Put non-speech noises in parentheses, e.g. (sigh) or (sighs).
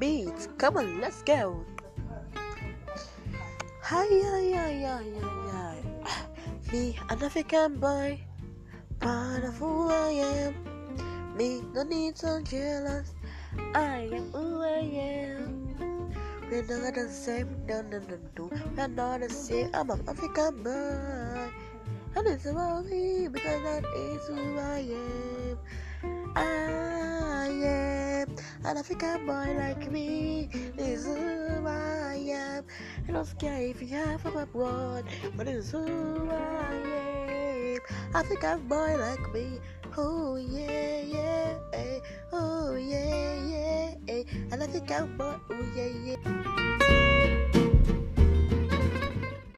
beats. Come on, let's go. Hi, hi, hi, hi, hi, hi. (sighs) Me, an African boy, proud of who I am. Me, no need to jealous. I am who I am. We're not the same, no, no, no, no. We're not the same. I'm an African boy. And it's about me because that is who I am. An African boy like me. Is who I am. I don't care if you have a blood, but it's who I am. African boy like me. Oh yeah, yeah, eh. oh yeah, yeah, eh. African boy. Oh yeah, yeah.